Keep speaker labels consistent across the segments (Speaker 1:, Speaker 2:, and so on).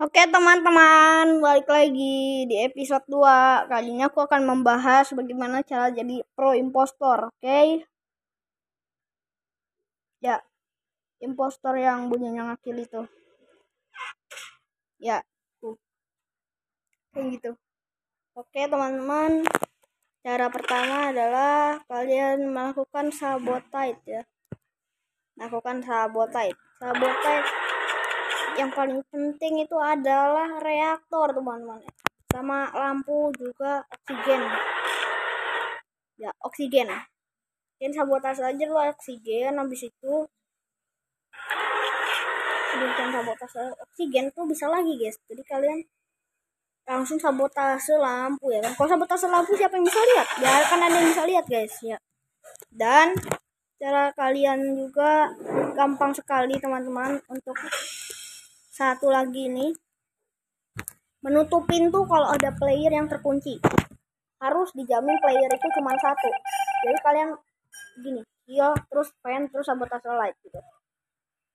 Speaker 1: Oke teman-teman, balik lagi di episode 2 Kali ini aku akan membahas bagaimana cara jadi pro impostor, oke? Ya, impostor yang bunyinya ngakil itu. Ya, tuh. Kayak gitu. Oke teman-teman Cara pertama adalah kalian melakukan sabotage ya. Melakukan sabotage. Sabotage yang paling penting itu adalah reaktor teman-teman. Sama lampu juga oksigen. Ya oksigen. Dan sabotase aja lu oksigen. Habis itu bukan sabotase oksigen tuh bisa lagi guys. Jadi kalian langsung sabotase lampu ya kan? Kalau sabotase lampu siapa yang bisa lihat? Ya kan ada yang bisa lihat guys ya. Dan cara kalian juga gampang sekali teman-teman untuk satu lagi nih. Menutup pintu kalau ada player yang terkunci. Harus dijamin player itu cuma satu. Jadi kalian gini iya terus fan terus sabotase light gitu.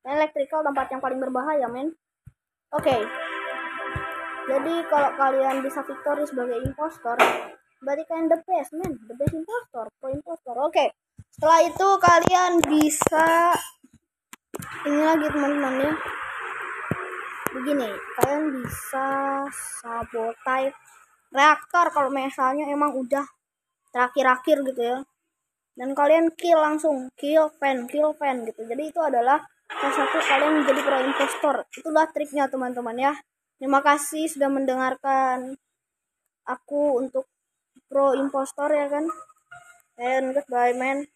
Speaker 1: Dan electrical tempat yang paling berbahaya men. Oke. Okay. jadi kalau kalian bisa victory sebagai impostor berarti kalian the best men. The best impostor pro impostor. Oke. Okay. setelah itu kalian bisa ini lagi teman-teman ya begini kalian bisa sabotage reaktor kalau misalnya emang udah terakhir-akhir gitu ya. Dan kalian kill langsung kill fan kill fan gitu. Jadi itu adalah salah satu kalian menjadi pro impostor. Itulah triknya teman-teman ya. Terima kasih sudah mendengarkan aku untuk pro impostor ya kan? And goodbye man